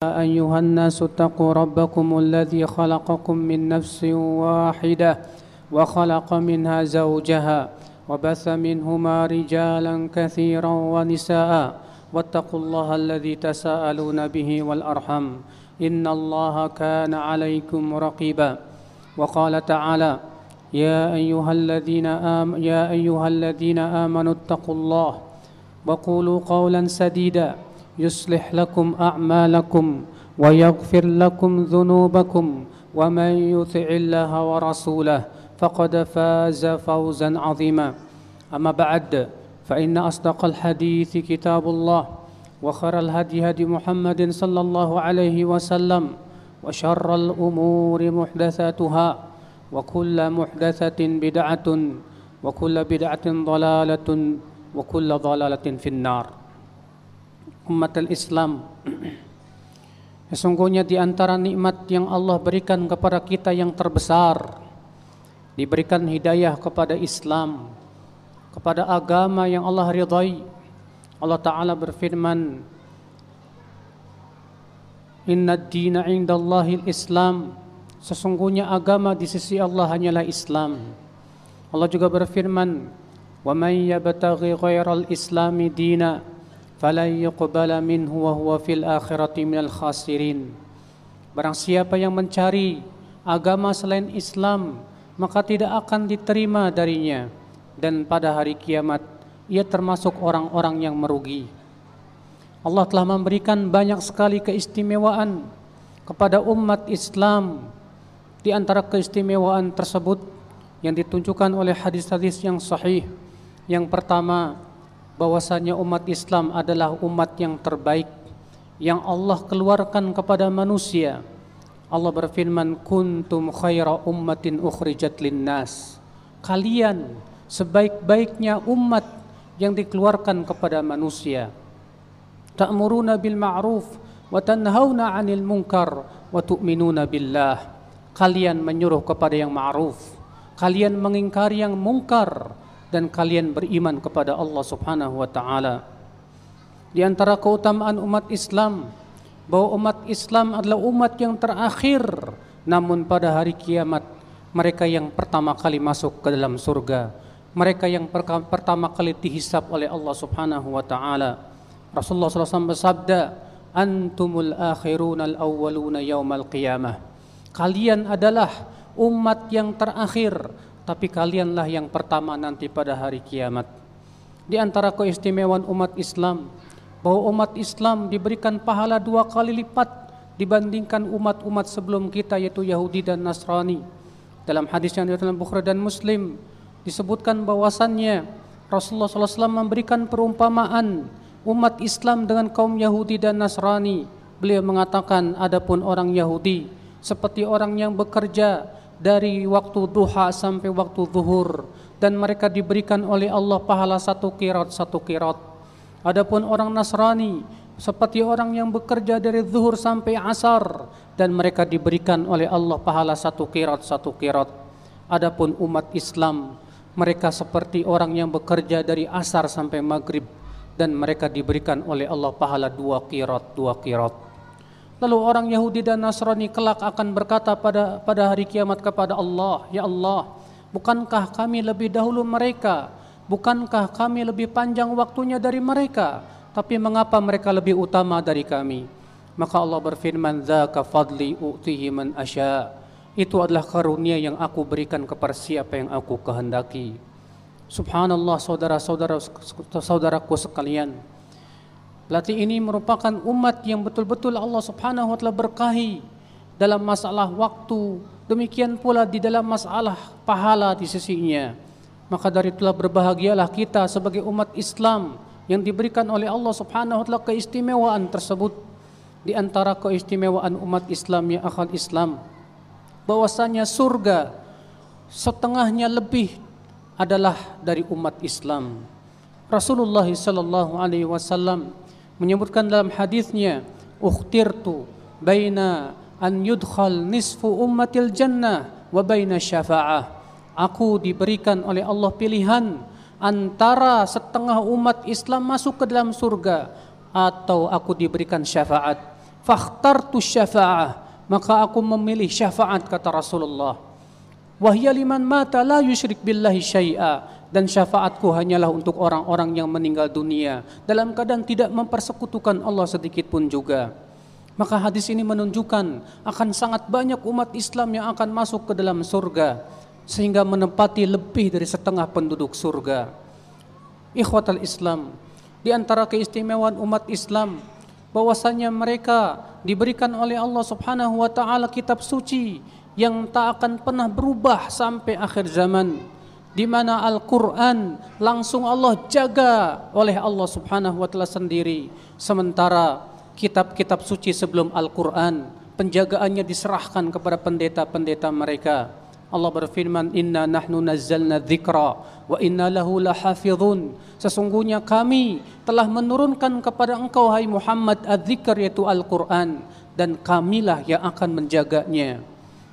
أيها الناس اتقوا ربكم الذي خلقكم من نفس واحدة وخلق منها زوجها وبث منهما رجالا كثيرا ونساء واتقوا الله الذي تساءلون به والأرحم إن الله كان عليكم رقيبا وقال تعالى يا أيها الذين آم يا أيها الذين آمنوا اتقوا الله وقولوا قولا سديدا يصلح لكم أعمالكم ويغفر لكم ذنوبكم ومن يطع الله ورسوله فقد فاز فوزا عظيما. أما بعد فإن أصدق الحديث كتاب الله وخر الهدي هدي محمد صلى الله عليه وسلم وشر الأمور محدثاتها وكل محدثة بدعة وكل بدعة ضلالة وكل ضلالة في النار. Umat Islam Sesungguhnya di antara nikmat yang Allah berikan kepada kita yang terbesar Diberikan hidayah kepada Islam Kepada agama yang Allah ridhai. Allah Ta'ala berfirman Inna dina indallahi islam Sesungguhnya agama di sisi Allah hanyalah Islam. Allah juga berfirman Wa man yabtaghi islami dina falan yuqbala minhu wa huwa fil akhirati minal khasirin. Barang siapa yang mencari agama selain Islam maka tidak akan diterima darinya. Dan pada hari kiamat ia termasuk orang-orang yang merugi. Allah telah memberikan banyak sekali keistimewaan kepada umat Islam. Di antara keistimewaan tersebut yang ditunjukkan oleh hadis-hadis yang sahih yang pertama bahwasanya umat Islam adalah umat yang terbaik yang Allah keluarkan kepada manusia. Allah berfirman, "Kuntum khaira ummatin ukhrijat linnas." Kalian sebaik-baiknya umat yang dikeluarkan kepada manusia. Ta'muruna bil ma'ruf wa tanhauna 'anil munkar wa tu'minuna billah. Kalian menyuruh kepada yang ma'ruf, kalian mengingkari yang mungkar dan kalian beriman kepada Allah Subhanahu wa taala. Di antara keutamaan umat Islam bahwa umat Islam adalah umat yang terakhir namun pada hari kiamat mereka yang pertama kali masuk ke dalam surga. Mereka yang pertama kali dihisap oleh Allah Subhanahu wa taala. Rasulullah SAW bersabda, "Antumul akhirun al-awwaluna yaumal qiyamah." Kalian adalah umat yang terakhir tapi kalianlah yang pertama nanti pada hari kiamat. Di antara keistimewaan umat Islam, bahwa umat Islam diberikan pahala dua kali lipat dibandingkan umat-umat sebelum kita yaitu Yahudi dan Nasrani. Dalam hadis yang dalam Bukhari dan Muslim disebutkan bahwasannya Rasulullah SAW memberikan perumpamaan umat Islam dengan kaum Yahudi dan Nasrani. Beliau mengatakan adapun orang Yahudi seperti orang yang bekerja dari waktu duha sampai waktu zuhur dan mereka diberikan oleh Allah pahala satu kirat satu kirat. Adapun orang Nasrani seperti orang yang bekerja dari zuhur sampai asar dan mereka diberikan oleh Allah pahala satu kirat satu kirat. Adapun umat Islam mereka seperti orang yang bekerja dari asar sampai maghrib dan mereka diberikan oleh Allah pahala dua kirat dua kirat. Lalu orang Yahudi dan Nasrani kelak akan berkata pada pada hari kiamat kepada Allah, "Ya Allah, bukankah kami lebih dahulu mereka? Bukankah kami lebih panjang waktunya dari mereka? Tapi mengapa mereka lebih utama dari kami?" Maka Allah berfirman, "Dzaka fadli u'tihi man asya." Itu adalah karunia yang aku berikan kepada siapa yang aku kehendaki. Subhanallah saudara-saudara saudaraku sekalian. Berarti ini merupakan umat yang betul-betul Allah Subhanahu wa taala berkahi dalam masalah waktu, demikian pula di dalam masalah pahala di sisinya. Maka dari itulah berbahagialah kita sebagai umat Islam yang diberikan oleh Allah Subhanahu wa taala keistimewaan tersebut. Di antara keistimewaan umat Islam yang akal Islam bahwasanya surga setengahnya lebih adalah dari umat Islam. Rasulullah sallallahu alaihi wasallam menyebutkan dalam hadisnya ukhtirtu baina an yudkhal nisfu ummatil jannah wa baina syafa'ah. Aku diberikan oleh Allah pilihan antara setengah umat Islam masuk ke dalam surga atau aku diberikan syafaat. Fakhtartu syafa'ah maka aku memilih syafaat kata Rasulullah. Wahya liman mata la yusyrik billahi syai'a dan syafaatku hanyalah untuk orang-orang yang meninggal dunia. Dalam keadaan tidak mempersekutukan Allah sedikit pun juga. Maka hadis ini menunjukkan akan sangat banyak umat Islam yang akan masuk ke dalam surga sehingga menempati lebih dari setengah penduduk surga. Ikhwatal Islam, di antara keistimewaan umat Islam bahwasanya mereka diberikan oleh Allah Subhanahu wa taala kitab suci yang tak akan pernah berubah sampai akhir zaman di mana Al-Qur'an langsung Allah jaga oleh Allah Subhanahu wa taala sendiri. Sementara kitab-kitab suci sebelum Al-Quran penjagaannya diserahkan kepada pendeta-pendeta mereka. Allah berfirman inna nahnu nazzalna dzikra wa inna lahu lahafizun. Sesungguhnya kami telah menurunkan kepada engkau hai Muhammad adzikr yaitu Al-Qur'an dan kamilah yang akan menjaganya.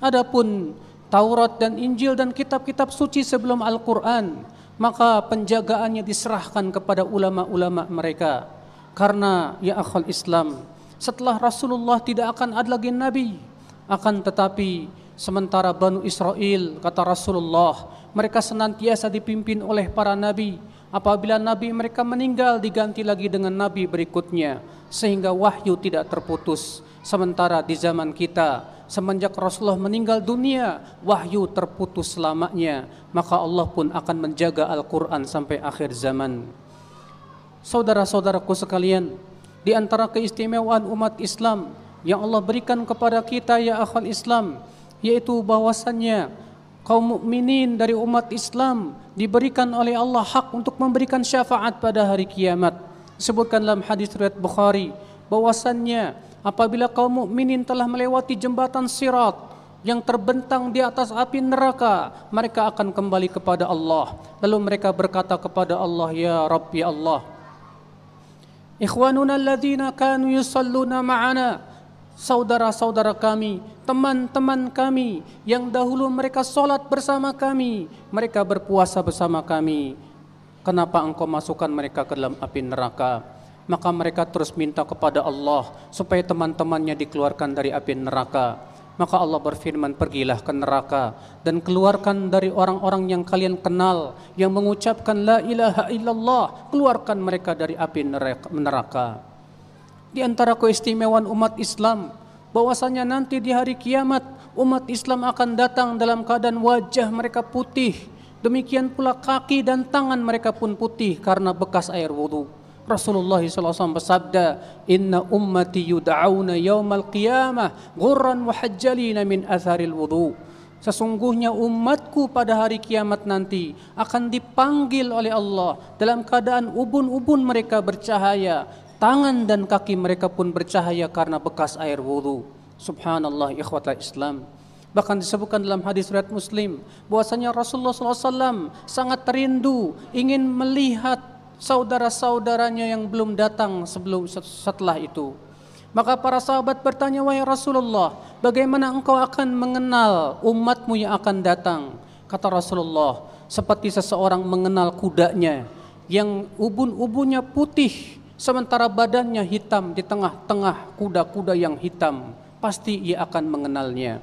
Adapun Taurat dan Injil dan kitab-kitab suci sebelum Al-Qur'an maka penjagaannya diserahkan kepada ulama-ulama mereka karena ya akhal Islam, setelah Rasulullah tidak akan ada lagi nabi, akan tetapi sementara Banu Israel kata Rasulullah, mereka senantiasa dipimpin oleh para nabi. Apabila nabi mereka meninggal diganti lagi dengan nabi berikutnya sehingga wahyu tidak terputus. Sementara di zaman kita semenjak Rasulullah meninggal dunia wahyu terputus selamanya maka Allah pun akan menjaga Al-Qur'an sampai akhir zaman. Saudara-saudaraku sekalian, di antara keistimewaan umat Islam yang Allah berikan kepada kita ya akhal Islam, yaitu bahwasannya kaum mukminin dari umat Islam diberikan oleh Allah hak untuk memberikan syafaat pada hari kiamat. Sebutkan dalam hadis riwayat Bukhari bahwasannya apabila kaum mukminin telah melewati jembatan Sirat yang terbentang di atas api neraka, mereka akan kembali kepada Allah. Lalu mereka berkata kepada Allah, "Ya Rabb, ya Allah, Ikhwanuna alladhina kanu yusalluna ma'ana Saudara-saudara kami, teman-teman kami yang dahulu mereka solat bersama kami, mereka berpuasa bersama kami. Kenapa engkau masukkan mereka ke dalam api neraka? Maka mereka terus minta kepada Allah supaya teman-temannya dikeluarkan dari api neraka. Maka Allah berfirman, pergilah ke neraka dan keluarkan dari orang-orang yang kalian kenal yang mengucapkan la ilaha illallah, keluarkan mereka dari api neraka. Di antara keistimewaan umat Islam, bahwasanya nanti di hari kiamat umat Islam akan datang dalam keadaan wajah mereka putih, demikian pula kaki dan tangan mereka pun putih karena bekas air wudhu. Rasulullah SAW bersabda, Inna ummati yud'auna yawmal qiyamah ghurran muhajjalina min atharil wudu. Sesungguhnya umatku pada hari kiamat nanti akan dipanggil oleh Allah dalam keadaan ubun-ubun mereka bercahaya, tangan dan kaki mereka pun bercahaya karena bekas air wudu. Subhanallah ikhwata Islam. Bahkan disebutkan dalam hadis riwayat Muslim bahwasanya Rasulullah SAW sangat rindu ingin melihat saudara-saudaranya yang belum datang sebelum setelah itu. Maka para sahabat bertanya, "Wahai Rasulullah, bagaimana engkau akan mengenal umatmu yang akan datang?" Kata Rasulullah, "Seperti seseorang mengenal kudanya yang ubun-ubunnya putih sementara badannya hitam di tengah-tengah kuda-kuda yang hitam, pasti ia akan mengenalnya."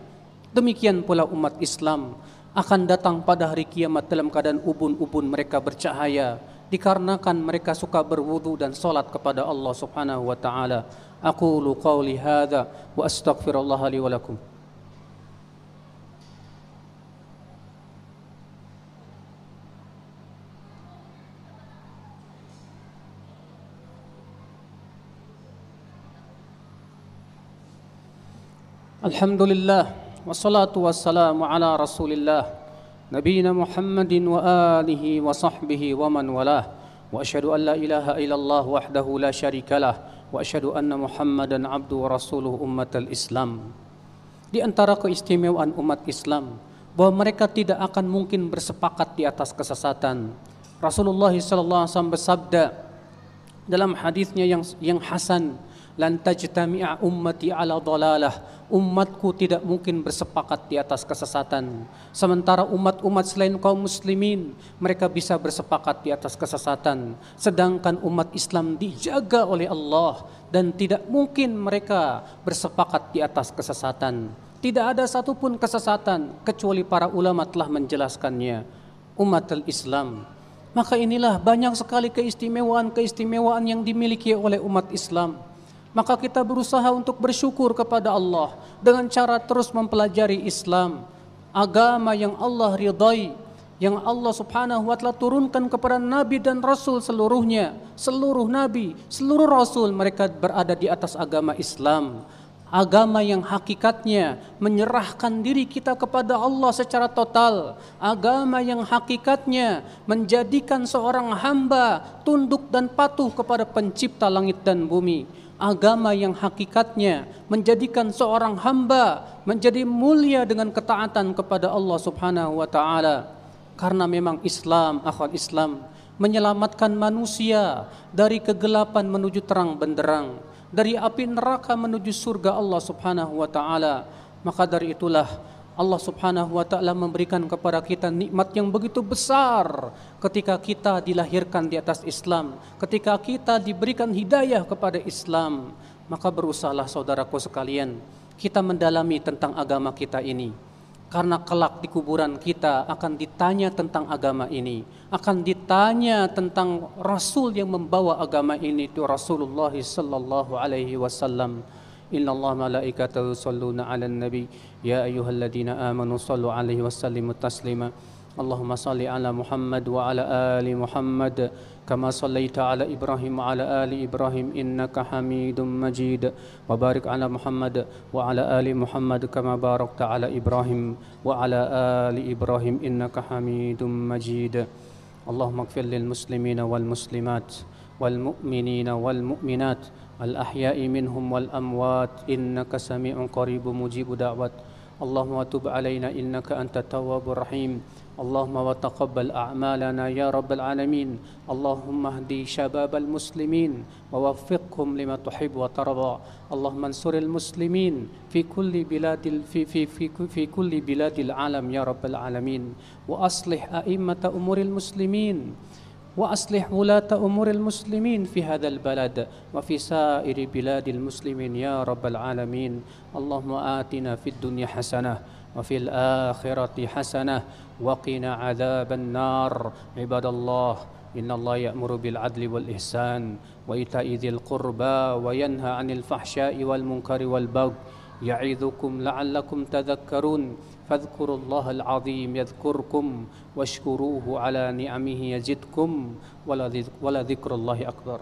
Demikian pula umat Islam akan datang pada hari kiamat dalam keadaan ubun-ubun mereka bercahaya dikarenakan mereka suka berwudu dan salat kepada Allah Subhanahu wa taala. Aqulu qawli hadza wa astaghfirullah li wa lakum. Alhamdulillah wassalatu wassalamu ala Rasulillah نبينا محمد وآله وصحبه ومن والاه وأشهد أن لا إله إلا الله وحده لا شريك له وأشهد أن محمدا عبده ورسوله أمة الإسلام Di antara keistimewaan umat Islam bahwa mereka tidak akan mungkin bersepakat di atas kesesatan. Rasulullah SAW bersabda dalam hadisnya yang yang hasan, lan tajtami'a ummati ala dalalah umatku tidak mungkin bersepakat di atas kesesatan. Sementara umat-umat selain kaum muslimin mereka bisa bersepakat di atas kesesatan. Sedangkan umat Islam dijaga oleh Allah dan tidak mungkin mereka bersepakat di atas kesesatan. Tidak ada satupun kesesatan kecuali para ulama telah menjelaskannya. Umat Islam maka inilah banyak sekali keistimewaan-keistimewaan yang dimiliki oleh umat Islam maka kita berusaha untuk bersyukur kepada Allah dengan cara terus mempelajari Islam, agama yang Allah ridai, yang Allah Subhanahu wa taala turunkan kepada nabi dan rasul seluruhnya, seluruh nabi, seluruh rasul mereka berada di atas agama Islam. Agama yang hakikatnya menyerahkan diri kita kepada Allah secara total. Agama yang hakikatnya menjadikan seorang hamba tunduk dan patuh kepada pencipta langit dan bumi agama yang hakikatnya menjadikan seorang hamba menjadi mulia dengan ketaatan kepada Allah Subhanahu wa taala. Karena memang Islam akhwat Islam menyelamatkan manusia dari kegelapan menuju terang benderang dari api neraka menuju surga Allah Subhanahu wa taala. Maka dari itulah Allah Subhanahu wa taala memberikan kepada kita nikmat yang begitu besar ketika kita dilahirkan di atas Islam, ketika kita diberikan hidayah kepada Islam, maka berusahalah saudaraku sekalian, kita mendalami tentang agama kita ini. Karena kelak di kuburan kita akan ditanya tentang agama ini, akan ditanya tentang rasul yang membawa agama ini itu Rasulullah sallallahu alaihi wasallam. إن الله ملائكته يصلون على النبي يا أيها الذين آمنوا صلوا عليه وسلموا تسليما اللهم صل على محمد وعلى آل محمد كما صليت على إبراهيم وعلى آل إبراهيم إنك حميد مجيد وبارك على محمد وعلى آل محمد كما باركت على إبراهيم وعلى آل إبراهيم إنك حميد مجيد اللهم اغفر للمسلمين والمسلمات والمؤمنين والمؤمنات الأحياء منهم والأموات إنك سميع قريب مجيب دعوات. اللهم تب علينا إنك أنت التواب الرحيم. اللهم وتقبل أعمالنا يا رب العالمين. اللهم اهدي شباب المسلمين ووفقهم لما تحب وترضى. اللهم انصر المسلمين في كل بلاد في في في في كل بلاد العالم يا رب العالمين. وأصلح أئمة أمور المسلمين. وأصلح ولاة أمور المسلمين في هذا البلد وفي سائر بلاد المسلمين يا رب العالمين. اللهم آتنا في الدنيا حسنة وفي الآخرة حسنة وقنا عذاب النار. عباد الله إن الله يأمر بالعدل والإحسان وإيتاء ذي القربى وينهى عن الفحشاء والمنكر والبغي يعظكم لعلكم تذكرون. فاذكروا الله العظيم يذكركم واشكروه على نعمه يزدكم. ولذكر الله أكبر.